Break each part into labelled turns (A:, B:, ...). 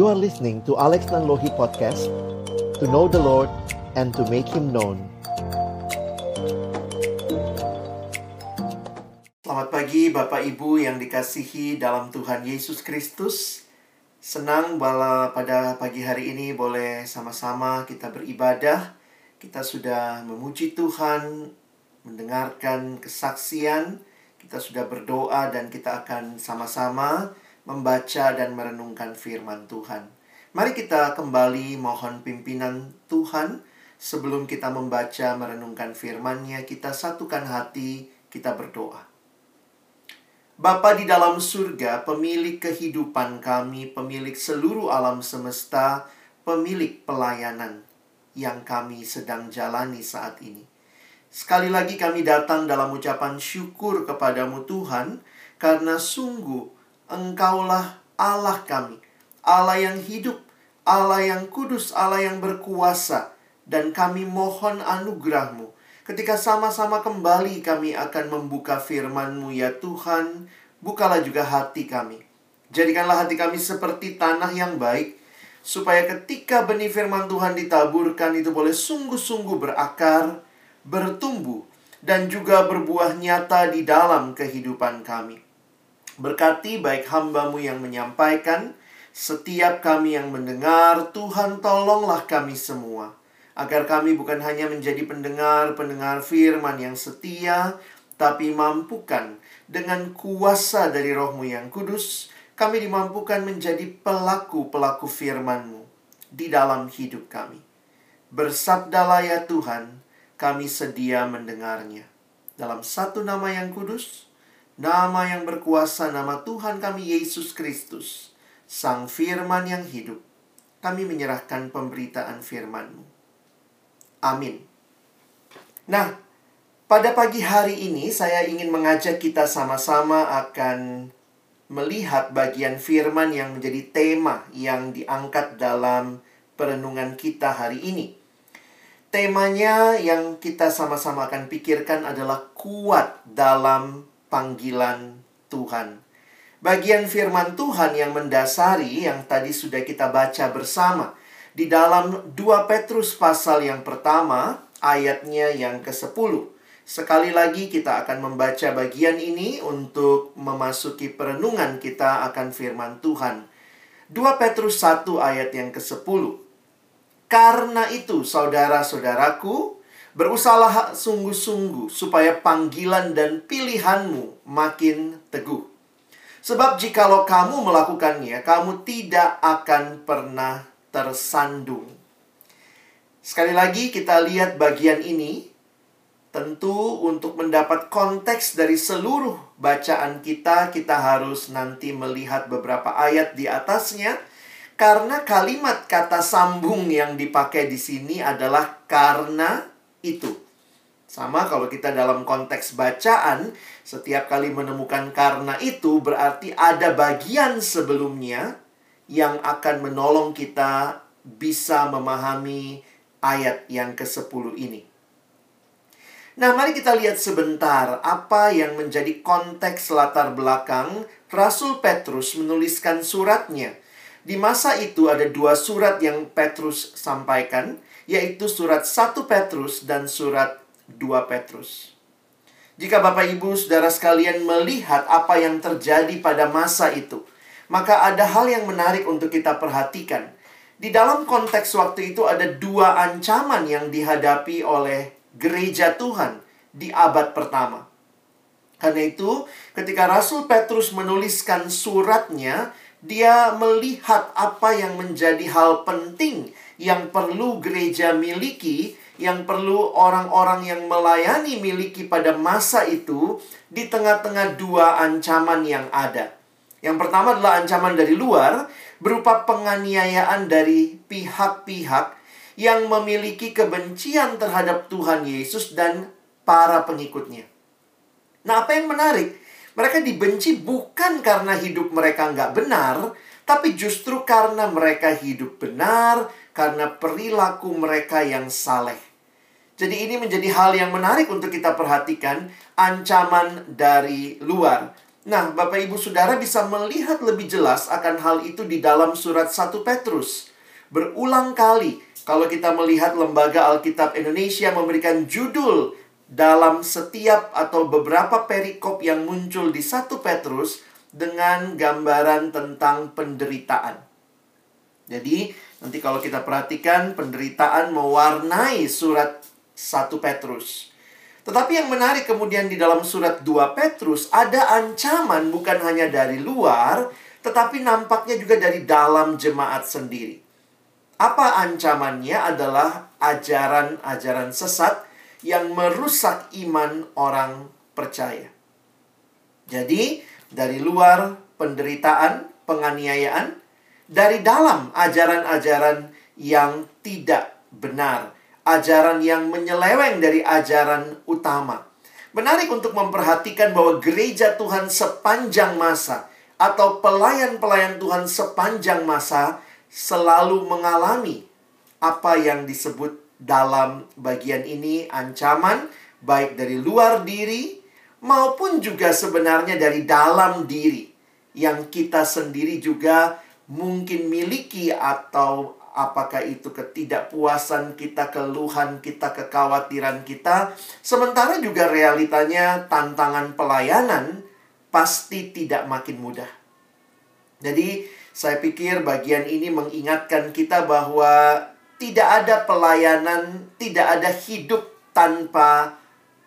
A: You are listening to Alex Nanlohi Podcast To know the Lord and to make Him known.
B: Selamat pagi Bapak Ibu yang dikasihi dalam Tuhan Yesus Kristus. Senang bahwa pada pagi hari ini boleh sama-sama kita beribadah. Kita sudah memuji Tuhan Mendengarkan kesaksian. Kita sudah berdoa dan kita akan sama-sama membaca dan merenungkan firman Tuhan. Mari kita kembali mohon pimpinan Tuhan sebelum kita membaca merenungkan firman-Nya, kita satukan hati, kita berdoa. Bapa di dalam surga, pemilik kehidupan kami, pemilik seluruh alam semesta, pemilik pelayanan yang kami sedang jalani saat ini. Sekali lagi kami datang dalam ucapan syukur kepadamu Tuhan, karena sungguh Engkaulah Allah kami, Allah yang hidup, Allah yang kudus, Allah yang berkuasa, dan kami mohon anugerahmu. Ketika sama-sama kembali kami akan membuka firman-Mu ya Tuhan, bukalah juga hati kami. Jadikanlah hati kami seperti tanah yang baik, supaya ketika benih firman Tuhan ditaburkan itu boleh sungguh-sungguh berakar, bertumbuh, dan juga berbuah nyata di dalam kehidupan kami. Berkati baik hambamu yang menyampaikan, setiap kami yang mendengar, Tuhan tolonglah kami semua. Agar kami bukan hanya menjadi pendengar-pendengar firman yang setia, tapi mampukan dengan kuasa dari rohmu yang kudus, kami dimampukan menjadi pelaku-pelaku firmanmu di dalam hidup kami. Bersabdalah ya Tuhan, kami sedia mendengarnya. Dalam satu nama yang kudus, nama yang berkuasa, nama Tuhan kami Yesus Kristus, Sang Firman yang hidup, kami menyerahkan pemberitaan firman-Mu. Amin. Nah, pada pagi hari ini saya ingin mengajak kita sama-sama akan melihat bagian firman yang menjadi tema yang diangkat dalam perenungan kita hari ini. Temanya yang kita sama-sama akan pikirkan adalah kuat dalam panggilan Tuhan. Bagian firman Tuhan yang mendasari yang tadi sudah kita baca bersama di dalam 2 Petrus pasal yang pertama ayatnya yang ke-10. Sekali lagi kita akan membaca bagian ini untuk memasuki perenungan kita akan firman Tuhan. 2 Petrus 1 ayat yang ke-10. Karena itu saudara-saudaraku, Berusahalah sungguh-sungguh supaya panggilan dan pilihanmu makin teguh. Sebab jikalau kamu melakukannya, kamu tidak akan pernah tersandung. Sekali lagi kita lihat bagian ini. Tentu untuk mendapat konteks dari seluruh bacaan kita, kita harus nanti melihat beberapa ayat di atasnya. Karena kalimat kata sambung yang dipakai di sini adalah karena itu. Sama kalau kita dalam konteks bacaan, setiap kali menemukan karena itu berarti ada bagian sebelumnya yang akan menolong kita bisa memahami ayat yang ke-10 ini. Nah, mari kita lihat sebentar apa yang menjadi konteks latar belakang Rasul Petrus menuliskan suratnya. Di masa itu ada dua surat yang Petrus sampaikan yaitu surat 1 Petrus dan surat 2 Petrus. Jika Bapak Ibu Saudara sekalian melihat apa yang terjadi pada masa itu, maka ada hal yang menarik untuk kita perhatikan. Di dalam konteks waktu itu ada dua ancaman yang dihadapi oleh gereja Tuhan di abad pertama. Karena itu, ketika Rasul Petrus menuliskan suratnya, dia melihat apa yang menjadi hal penting yang perlu gereja miliki, yang perlu orang-orang yang melayani miliki pada masa itu di tengah-tengah dua ancaman yang ada. Yang pertama adalah ancaman dari luar, berupa penganiayaan dari pihak-pihak yang memiliki kebencian terhadap Tuhan Yesus dan para pengikutnya. Nah, apa yang menarik? Mereka dibenci bukan karena hidup mereka nggak benar, tapi justru karena mereka hidup benar, karena perilaku mereka yang saleh. Jadi ini menjadi hal yang menarik untuk kita perhatikan ancaman dari luar. Nah, Bapak Ibu Saudara bisa melihat lebih jelas akan hal itu di dalam surat 1 Petrus. Berulang kali, kalau kita melihat Lembaga Alkitab Indonesia memberikan judul dalam setiap atau beberapa perikop yang muncul di 1 Petrus dengan gambaran tentang penderitaan. Jadi, nanti kalau kita perhatikan penderitaan mewarnai surat 1 Petrus. Tetapi yang menarik kemudian di dalam surat 2 Petrus ada ancaman bukan hanya dari luar, tetapi nampaknya juga dari dalam jemaat sendiri. Apa ancamannya adalah ajaran-ajaran sesat yang merusak iman orang percaya. Jadi, dari luar penderitaan, penganiayaan, dari dalam ajaran-ajaran yang tidak benar ajaran yang menyeleweng dari ajaran utama. Menarik untuk memperhatikan bahwa gereja Tuhan sepanjang masa atau pelayan-pelayan Tuhan sepanjang masa selalu mengalami apa yang disebut dalam bagian ini ancaman baik dari luar diri maupun juga sebenarnya dari dalam diri yang kita sendiri juga mungkin miliki atau apakah itu ketidakpuasan kita, keluhan kita, kekhawatiran kita. Sementara juga realitanya tantangan pelayanan pasti tidak makin mudah. Jadi, saya pikir bagian ini mengingatkan kita bahwa tidak ada pelayanan, tidak ada hidup tanpa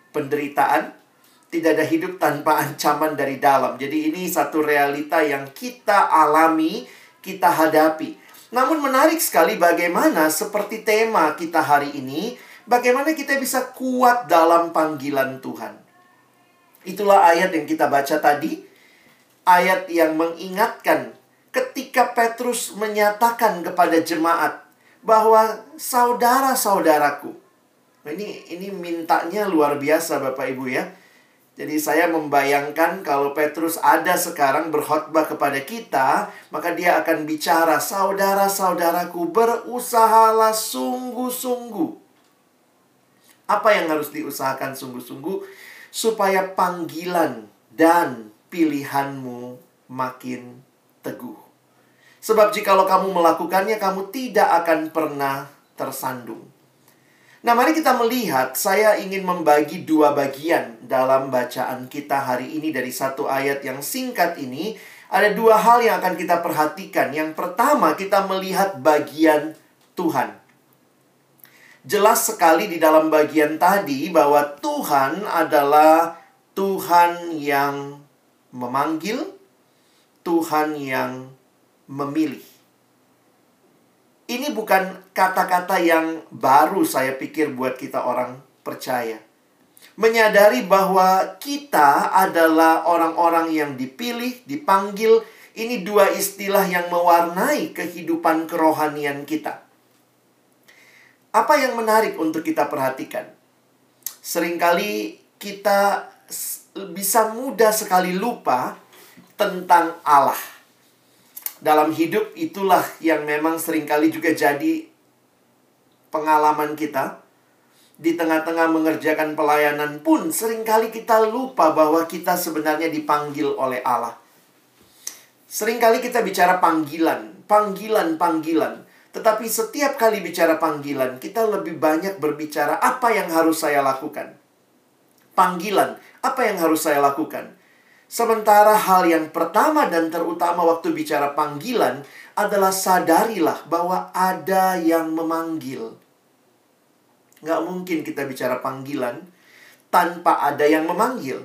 B: penderitaan, tidak ada hidup tanpa ancaman dari dalam. Jadi ini satu realita yang kita alami, kita hadapi. Namun menarik sekali bagaimana seperti tema kita hari ini, bagaimana kita bisa kuat dalam panggilan Tuhan. Itulah ayat yang kita baca tadi, ayat yang mengingatkan ketika Petrus menyatakan kepada jemaat bahwa saudara-saudaraku. Ini ini mintanya luar biasa Bapak Ibu ya. Jadi saya membayangkan kalau Petrus ada sekarang berkhotbah kepada kita, maka dia akan bicara, "Saudara-saudaraku, berusahalah sungguh-sungguh." Apa yang harus diusahakan sungguh-sungguh supaya panggilan dan pilihanmu makin teguh. Sebab jikalau kamu melakukannya, kamu tidak akan pernah tersandung. Nah, mari kita melihat. Saya ingin membagi dua bagian dalam bacaan kita hari ini dari satu ayat yang singkat ini. Ada dua hal yang akan kita perhatikan. Yang pertama, kita melihat bagian Tuhan. Jelas sekali di dalam bagian tadi bahwa Tuhan adalah Tuhan yang memanggil, Tuhan yang memilih. Ini bukan kata-kata yang baru saya pikir buat kita orang percaya. Menyadari bahwa kita adalah orang-orang yang dipilih, dipanggil, ini dua istilah yang mewarnai kehidupan kerohanian kita. Apa yang menarik untuk kita perhatikan? Seringkali kita bisa mudah sekali lupa tentang Allah dalam hidup itulah yang memang sering kali juga jadi pengalaman kita. Di tengah-tengah mengerjakan pelayanan pun sering kali kita lupa bahwa kita sebenarnya dipanggil oleh Allah. Seringkali kita bicara panggilan, panggilan, panggilan. Tetapi setiap kali bicara panggilan, kita lebih banyak berbicara apa yang harus saya lakukan. Panggilan, apa yang harus saya lakukan? Sementara hal yang pertama dan terutama waktu bicara panggilan adalah sadarilah bahwa ada yang memanggil. Nggak mungkin kita bicara panggilan tanpa ada yang memanggil.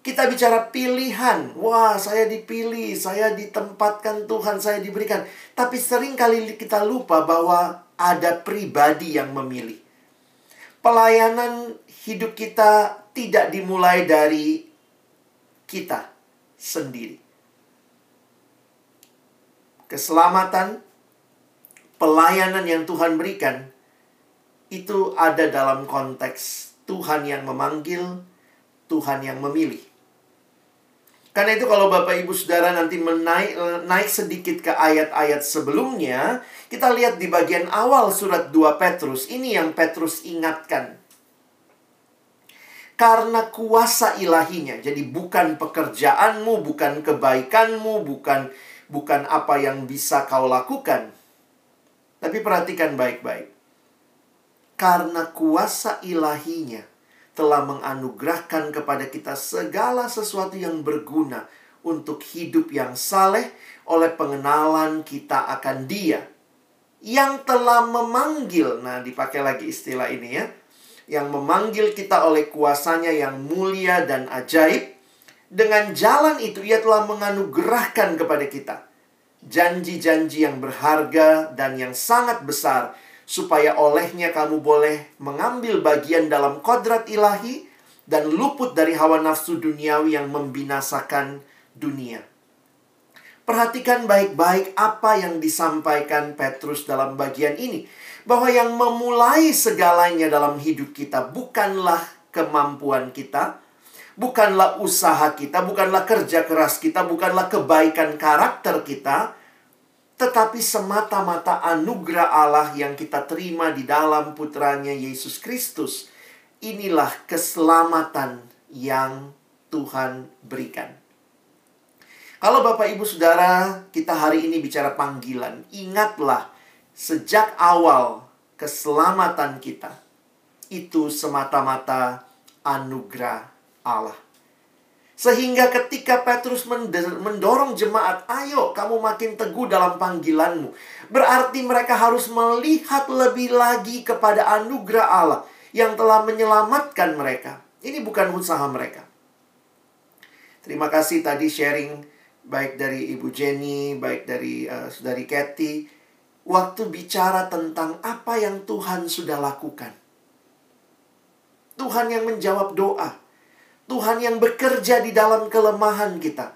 B: Kita bicara pilihan. Wah, saya dipilih, saya ditempatkan Tuhan, saya diberikan. Tapi sering kali kita lupa bahwa ada pribadi yang memilih. Pelayanan hidup kita tidak dimulai dari kita sendiri. Keselamatan, pelayanan yang Tuhan berikan, itu ada dalam konteks Tuhan yang memanggil, Tuhan yang memilih. Karena itu kalau Bapak Ibu Saudara nanti menaik naik sedikit ke ayat-ayat sebelumnya, kita lihat di bagian awal surat 2 Petrus, ini yang Petrus ingatkan karena kuasa ilahinya. Jadi bukan pekerjaanmu, bukan kebaikanmu, bukan bukan apa yang bisa kau lakukan. Tapi perhatikan baik-baik. Karena kuasa ilahinya telah menganugerahkan kepada kita segala sesuatu yang berguna untuk hidup yang saleh oleh pengenalan kita akan Dia yang telah memanggil. Nah, dipakai lagi istilah ini ya yang memanggil kita oleh kuasanya yang mulia dan ajaib. Dengan jalan itu ia telah menganugerahkan kepada kita janji-janji yang berharga dan yang sangat besar supaya olehnya kamu boleh mengambil bagian dalam kodrat ilahi dan luput dari hawa nafsu duniawi yang membinasakan dunia. Perhatikan baik-baik apa yang disampaikan Petrus dalam bagian ini bahwa yang memulai segalanya dalam hidup kita bukanlah kemampuan kita, bukanlah usaha kita, bukanlah kerja keras kita, bukanlah kebaikan karakter kita, tetapi semata-mata anugerah Allah yang kita terima di dalam putranya Yesus Kristus. Inilah keselamatan yang Tuhan berikan. Kalau Bapak Ibu Saudara, kita hari ini bicara panggilan, ingatlah sejak awal keselamatan kita itu semata-mata anugerah Allah. Sehingga ketika Petrus mendorong jemaat, ayo kamu makin teguh dalam panggilanmu. Berarti mereka harus melihat lebih lagi kepada anugerah Allah yang telah menyelamatkan mereka. Ini bukan usaha mereka. Terima kasih tadi sharing baik dari Ibu Jenny, baik dari uh, Saudari Kathy waktu bicara tentang apa yang Tuhan sudah lakukan. Tuhan yang menjawab doa. Tuhan yang bekerja di dalam kelemahan kita.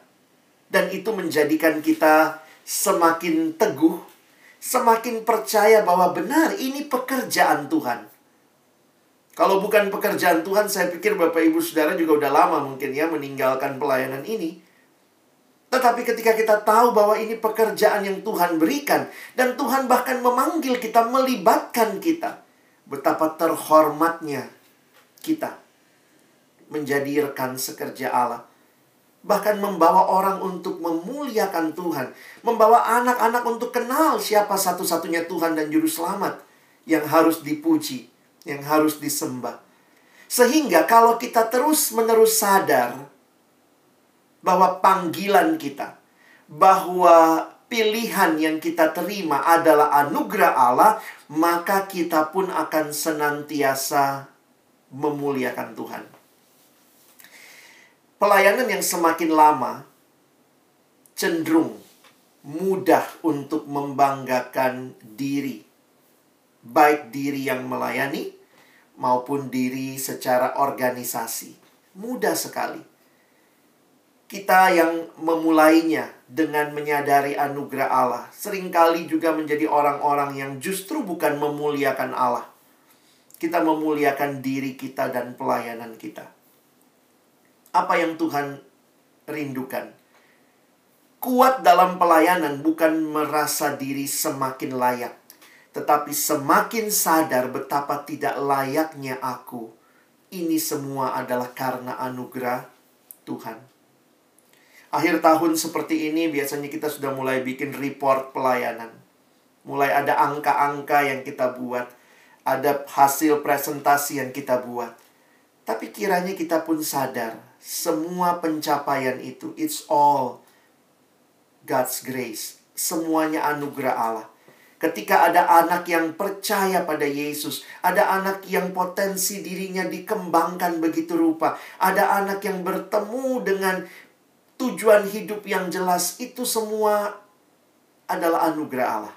B: Dan itu menjadikan kita semakin teguh, semakin percaya bahwa benar ini pekerjaan Tuhan. Kalau bukan pekerjaan Tuhan, saya pikir Bapak Ibu Saudara juga udah lama mungkin ya meninggalkan pelayanan ini. Tetapi ketika kita tahu bahwa ini pekerjaan yang Tuhan berikan dan Tuhan bahkan memanggil kita, melibatkan kita, betapa terhormatnya kita menjadi rekan sekerja Allah. Bahkan membawa orang untuk memuliakan Tuhan, membawa anak-anak untuk kenal siapa satu-satunya Tuhan dan juru selamat yang harus dipuji, yang harus disembah. Sehingga kalau kita terus-menerus sadar bahwa panggilan kita, bahwa pilihan yang kita terima adalah anugerah Allah, maka kita pun akan senantiasa memuliakan Tuhan. Pelayanan yang semakin lama cenderung mudah untuk membanggakan diri, baik diri yang melayani maupun diri secara organisasi. Mudah sekali kita yang memulainya dengan menyadari anugerah Allah, sering kali juga menjadi orang-orang yang justru bukan memuliakan Allah. Kita memuliakan diri kita dan pelayanan kita. Apa yang Tuhan rindukan? Kuat dalam pelayanan bukan merasa diri semakin layak, tetapi semakin sadar betapa tidak layaknya aku. Ini semua adalah karena anugerah Tuhan. Akhir tahun seperti ini biasanya kita sudah mulai bikin report pelayanan. Mulai ada angka-angka yang kita buat, ada hasil presentasi yang kita buat. Tapi kiranya kita pun sadar, semua pencapaian itu it's all God's grace. Semuanya anugerah Allah. Ketika ada anak yang percaya pada Yesus, ada anak yang potensi dirinya dikembangkan begitu rupa, ada anak yang bertemu dengan tujuan hidup yang jelas itu semua adalah anugerah Allah.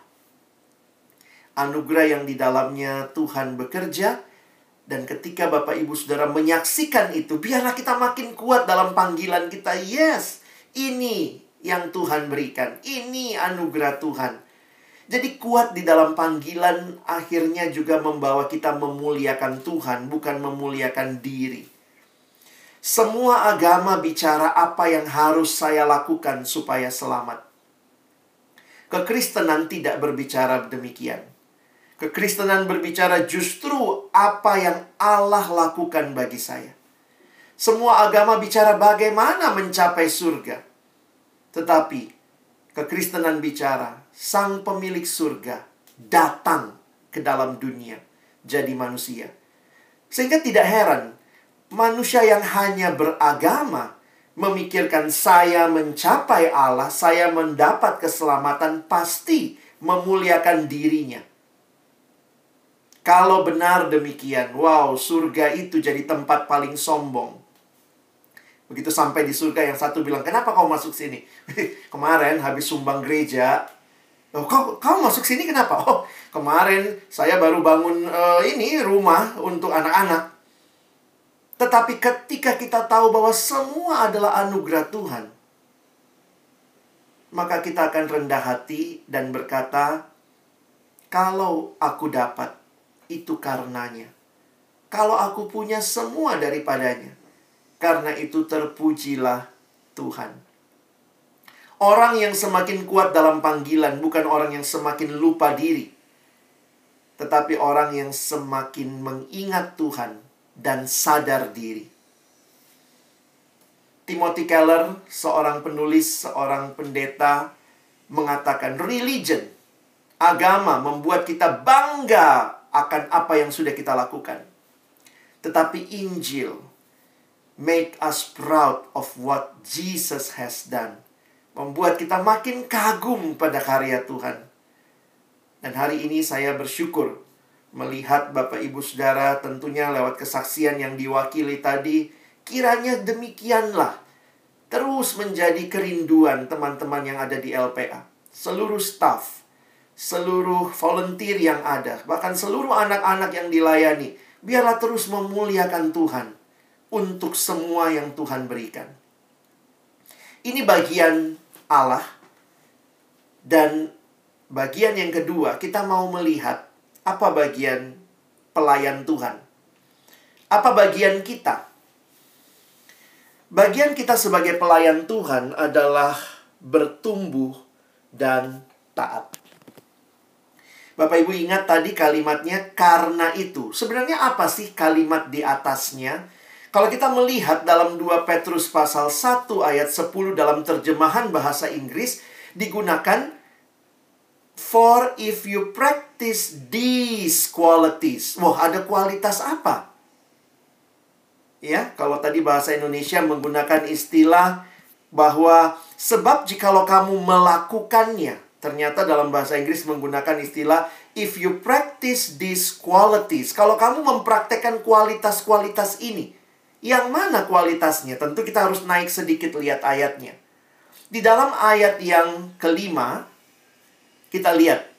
B: Anugerah yang di dalamnya Tuhan bekerja dan ketika Bapak Ibu Saudara menyaksikan itu, biarlah kita makin kuat dalam panggilan kita. Yes, ini yang Tuhan berikan. Ini anugerah Tuhan. Jadi kuat di dalam panggilan akhirnya juga membawa kita memuliakan Tuhan, bukan memuliakan diri. Semua agama bicara apa yang harus saya lakukan supaya selamat. Kekristenan tidak berbicara demikian. Kekristenan berbicara justru apa yang Allah lakukan bagi saya. Semua agama bicara bagaimana mencapai surga. Tetapi kekristenan bicara sang pemilik surga datang ke dalam dunia jadi manusia. Sehingga tidak heran manusia yang hanya beragama memikirkan saya mencapai Allah, saya mendapat keselamatan pasti memuliakan dirinya. Kalau benar demikian, wow, surga itu jadi tempat paling sombong. Begitu sampai di surga yang satu bilang, kenapa kau masuk sini? kemarin habis sumbang gereja, oh, kau, kau masuk sini kenapa? Oh, kemarin saya baru bangun uh, ini rumah untuk anak-anak. Tetapi ketika kita tahu bahwa semua adalah anugerah Tuhan, maka kita akan rendah hati dan berkata, "Kalau aku dapat, itu karenanya. Kalau aku punya semua daripadanya, karena itu terpujilah Tuhan. Orang yang semakin kuat dalam panggilan bukan orang yang semakin lupa diri, tetapi orang yang semakin mengingat Tuhan dan sadar diri. Timothy Keller, seorang penulis, seorang pendeta, mengatakan religion, agama membuat kita bangga akan apa yang sudah kita lakukan. Tetapi Injil make us proud of what Jesus has done. Membuat kita makin kagum pada karya Tuhan. Dan hari ini saya bersyukur melihat Bapak Ibu Saudara tentunya lewat kesaksian yang diwakili tadi, kiranya demikianlah terus menjadi kerinduan teman-teman yang ada di LPA. Seluruh staff, seluruh volunteer yang ada, bahkan seluruh anak-anak yang dilayani, biarlah terus memuliakan Tuhan untuk semua yang Tuhan berikan. Ini bagian Allah, dan bagian yang kedua, kita mau melihat apa bagian pelayan Tuhan, apa bagian kita. Bagian kita sebagai pelayan Tuhan adalah bertumbuh dan taat. Bapak Ibu ingat tadi kalimatnya karena itu. Sebenarnya apa sih kalimat di atasnya? Kalau kita melihat dalam 2 Petrus pasal 1 ayat 10 dalam terjemahan bahasa Inggris digunakan for if you practice these qualities. Wah, ada kualitas apa? Ya, kalau tadi bahasa Indonesia menggunakan istilah bahwa sebab jikalau kamu melakukannya Ternyata dalam bahasa Inggris menggunakan istilah if you practice these qualities. Kalau kamu mempraktekkan kualitas-kualitas ini, yang mana kualitasnya? Tentu kita harus naik sedikit lihat ayatnya. Di dalam ayat yang kelima, kita lihat.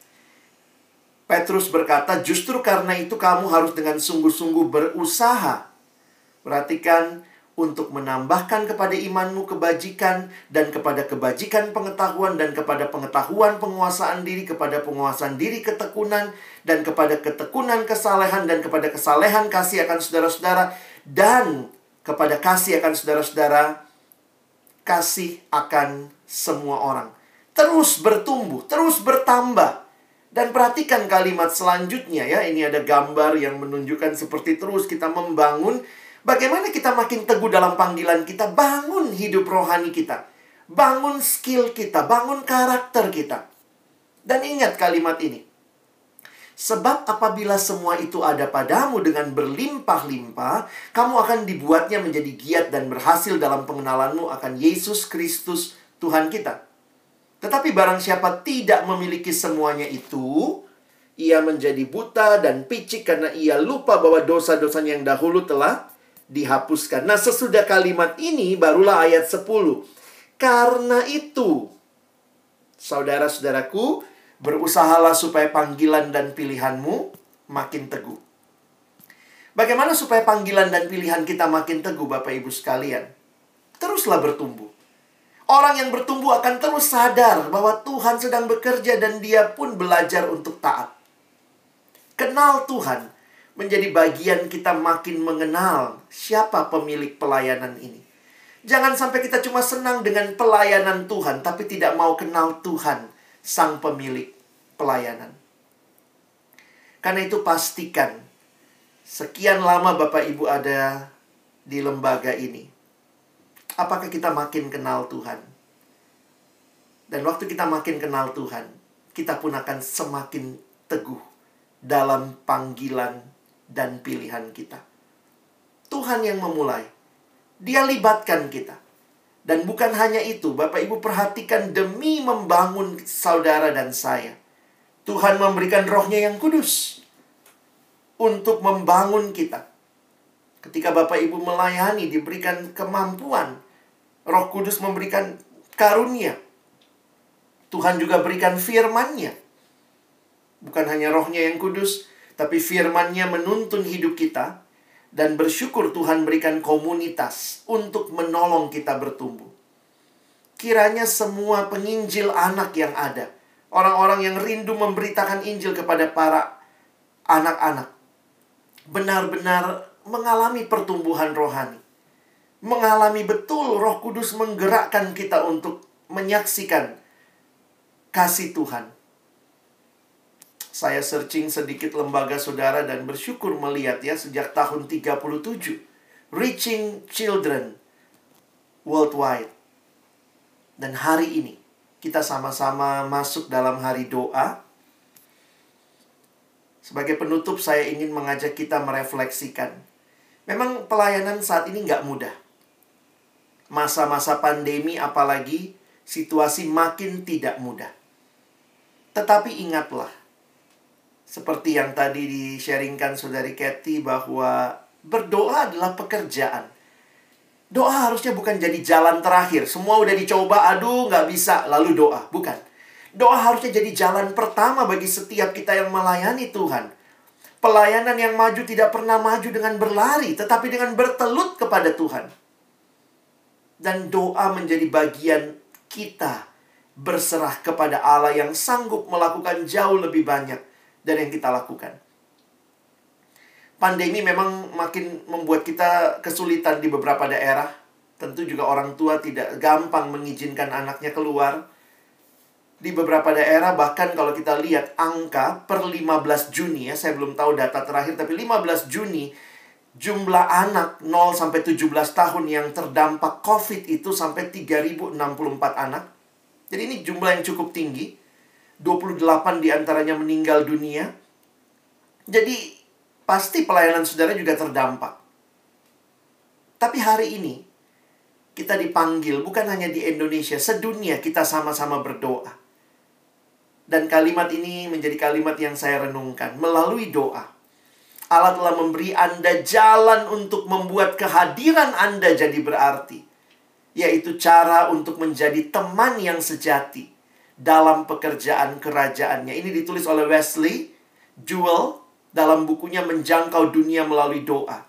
B: Petrus berkata, justru karena itu kamu harus dengan sungguh-sungguh berusaha. Perhatikan, untuk menambahkan kepada imanmu kebajikan dan kepada kebajikan pengetahuan dan kepada pengetahuan penguasaan diri kepada penguasaan diri ketekunan dan kepada ketekunan kesalehan dan kepada kesalehan kasih akan saudara-saudara dan kepada kasih akan saudara-saudara kasih akan semua orang terus bertumbuh terus bertambah dan perhatikan kalimat selanjutnya ya ini ada gambar yang menunjukkan seperti terus kita membangun Bagaimana kita makin teguh dalam panggilan kita, bangun hidup rohani kita, bangun skill kita, bangun karakter kita. Dan ingat kalimat ini. Sebab apabila semua itu ada padamu dengan berlimpah-limpah, kamu akan dibuatnya menjadi giat dan berhasil dalam pengenalanmu akan Yesus Kristus Tuhan kita. Tetapi barang siapa tidak memiliki semuanya itu, ia menjadi buta dan picik karena ia lupa bahwa dosa-dosanya yang dahulu telah dihapuskan. Nah, sesudah kalimat ini barulah ayat 10. Karena itu, saudara-saudaraku, berusahalah supaya panggilan dan pilihanmu makin teguh. Bagaimana supaya panggilan dan pilihan kita makin teguh, Bapak Ibu sekalian? Teruslah bertumbuh. Orang yang bertumbuh akan terus sadar bahwa Tuhan sedang bekerja dan dia pun belajar untuk taat. Kenal Tuhan menjadi bagian kita makin mengenal siapa pemilik pelayanan ini. Jangan sampai kita cuma senang dengan pelayanan Tuhan, tapi tidak mau kenal Tuhan, Sang Pemilik pelayanan. Karena itu, pastikan sekian lama Bapak Ibu ada di lembaga ini? Apakah kita makin kenal Tuhan? Dan waktu kita makin kenal Tuhan, kita pun akan semakin teguh dalam panggilan dan pilihan kita. Tuhan yang memulai. Dia libatkan kita. Dan bukan hanya itu, Bapak Ibu perhatikan demi membangun saudara dan saya. Tuhan memberikan rohnya yang kudus untuk membangun kita. Ketika Bapak Ibu melayani, diberikan kemampuan. Roh Kudus memberikan karunia. Tuhan juga berikan firman-Nya. Bukan hanya rohnya yang kudus, tapi firman-Nya menuntun hidup kita. Dan bersyukur Tuhan berikan komunitas untuk menolong kita bertumbuh. Kiranya semua penginjil anak yang ada. Orang-orang yang rindu memberitakan Injil kepada para anak-anak. Benar-benar mengalami pertumbuhan rohani. Mengalami betul roh kudus menggerakkan kita untuk menyaksikan kasih Tuhan. Saya searching sedikit lembaga saudara dan bersyukur melihat ya sejak tahun 37. Reaching Children Worldwide. Dan hari ini kita sama-sama masuk dalam hari doa. Sebagai penutup saya ingin mengajak kita merefleksikan Memang pelayanan saat ini nggak mudah. Masa-masa pandemi apalagi situasi makin tidak mudah. Tetapi ingatlah, seperti yang tadi di-sharingkan saudari Kathy bahwa berdoa adalah pekerjaan. Doa harusnya bukan jadi jalan terakhir. Semua udah dicoba, aduh nggak bisa, lalu doa. Bukan. Doa harusnya jadi jalan pertama bagi setiap kita yang melayani Tuhan Pelayanan yang maju tidak pernah maju dengan berlari, tetapi dengan bertelut kepada Tuhan. Dan doa menjadi bagian kita berserah kepada Allah yang sanggup melakukan jauh lebih banyak dari yang kita lakukan. Pandemi memang makin membuat kita kesulitan di beberapa daerah. Tentu juga orang tua tidak gampang mengizinkan anaknya keluar di beberapa daerah bahkan kalau kita lihat angka per 15 Juni ya, saya belum tahu data terakhir tapi 15 Juni jumlah anak 0 sampai 17 tahun yang terdampak Covid itu sampai 3064 anak. Jadi ini jumlah yang cukup tinggi. 28 di antaranya meninggal dunia. Jadi pasti pelayanan saudara juga terdampak. Tapi hari ini kita dipanggil bukan hanya di Indonesia, sedunia kita sama-sama berdoa dan kalimat ini menjadi kalimat yang saya renungkan melalui doa. Allah telah memberi Anda jalan untuk membuat kehadiran Anda jadi berarti, yaitu cara untuk menjadi teman yang sejati dalam pekerjaan kerajaannya. Ini ditulis oleh Wesley Jewel dalam bukunya Menjangkau Dunia Melalui Doa.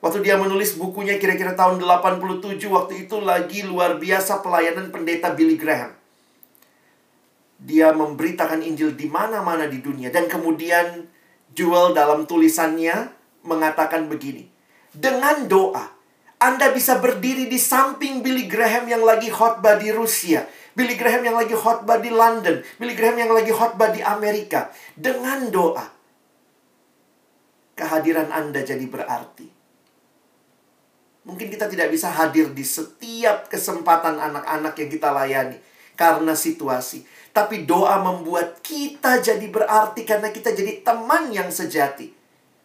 B: Waktu dia menulis bukunya kira-kira tahun 87, waktu itu lagi luar biasa pelayanan pendeta Billy Graham dia memberitakan Injil di mana-mana di dunia dan kemudian Juel dalam tulisannya mengatakan begini. Dengan doa, Anda bisa berdiri di samping Billy Graham yang lagi khotbah di Rusia, Billy Graham yang lagi khotbah di London, Billy Graham yang lagi khotbah di Amerika. Dengan doa, kehadiran Anda jadi berarti. Mungkin kita tidak bisa hadir di setiap kesempatan anak-anak yang kita layani karena situasi. Tapi doa membuat kita jadi berarti karena kita jadi teman yang sejati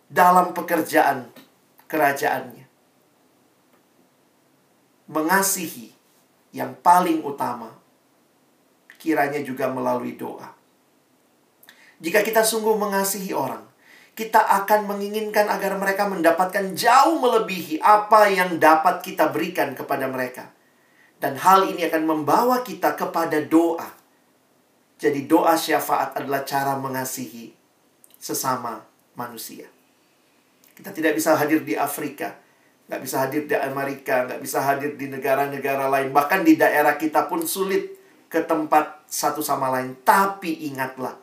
B: dalam pekerjaan kerajaannya. Mengasihi yang paling utama kiranya juga melalui doa. Jika kita sungguh mengasihi orang, kita akan menginginkan agar mereka mendapatkan jauh melebihi apa yang dapat kita berikan kepada mereka. Dan hal ini akan membawa kita kepada doa jadi doa syafaat adalah cara mengasihi sesama manusia. Kita tidak bisa hadir di Afrika, nggak bisa hadir di Amerika, nggak bisa hadir di negara-negara lain. Bahkan di daerah kita pun sulit ke tempat satu sama lain. Tapi ingatlah,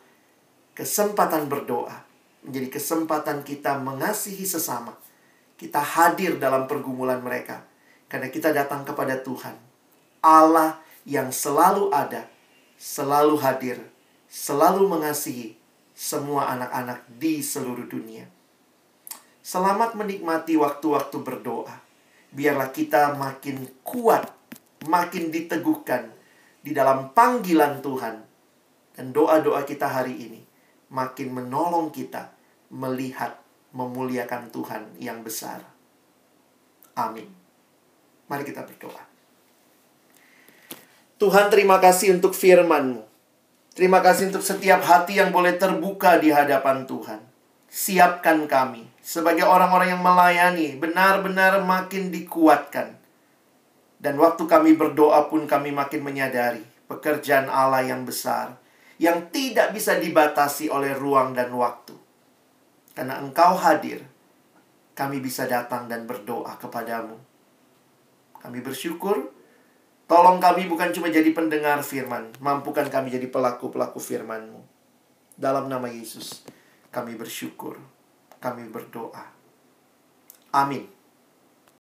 B: kesempatan berdoa menjadi kesempatan kita mengasihi sesama. Kita hadir dalam pergumulan mereka. Karena kita datang kepada Tuhan. Allah yang selalu ada selalu hadir, selalu mengasihi semua anak-anak di seluruh dunia. Selamat menikmati waktu-waktu berdoa. biarlah kita makin kuat, makin diteguhkan di dalam panggilan Tuhan. Dan doa-doa kita hari ini makin menolong kita melihat memuliakan Tuhan yang besar. Amin. Mari kita berdoa. Tuhan terima kasih untuk firman-Mu. Terima kasih untuk setiap hati yang boleh terbuka di hadapan Tuhan. Siapkan kami sebagai orang-orang yang melayani, benar-benar makin dikuatkan. Dan waktu kami berdoa pun kami makin menyadari pekerjaan Allah yang besar, yang tidak bisa dibatasi oleh ruang dan waktu. Karena Engkau hadir, kami bisa datang dan berdoa kepadamu. Kami bersyukur Tolong kami bukan cuma jadi pendengar firman, mampukan kami jadi pelaku-pelaku firman-Mu. Dalam nama Yesus, kami bersyukur, kami berdoa. Amin.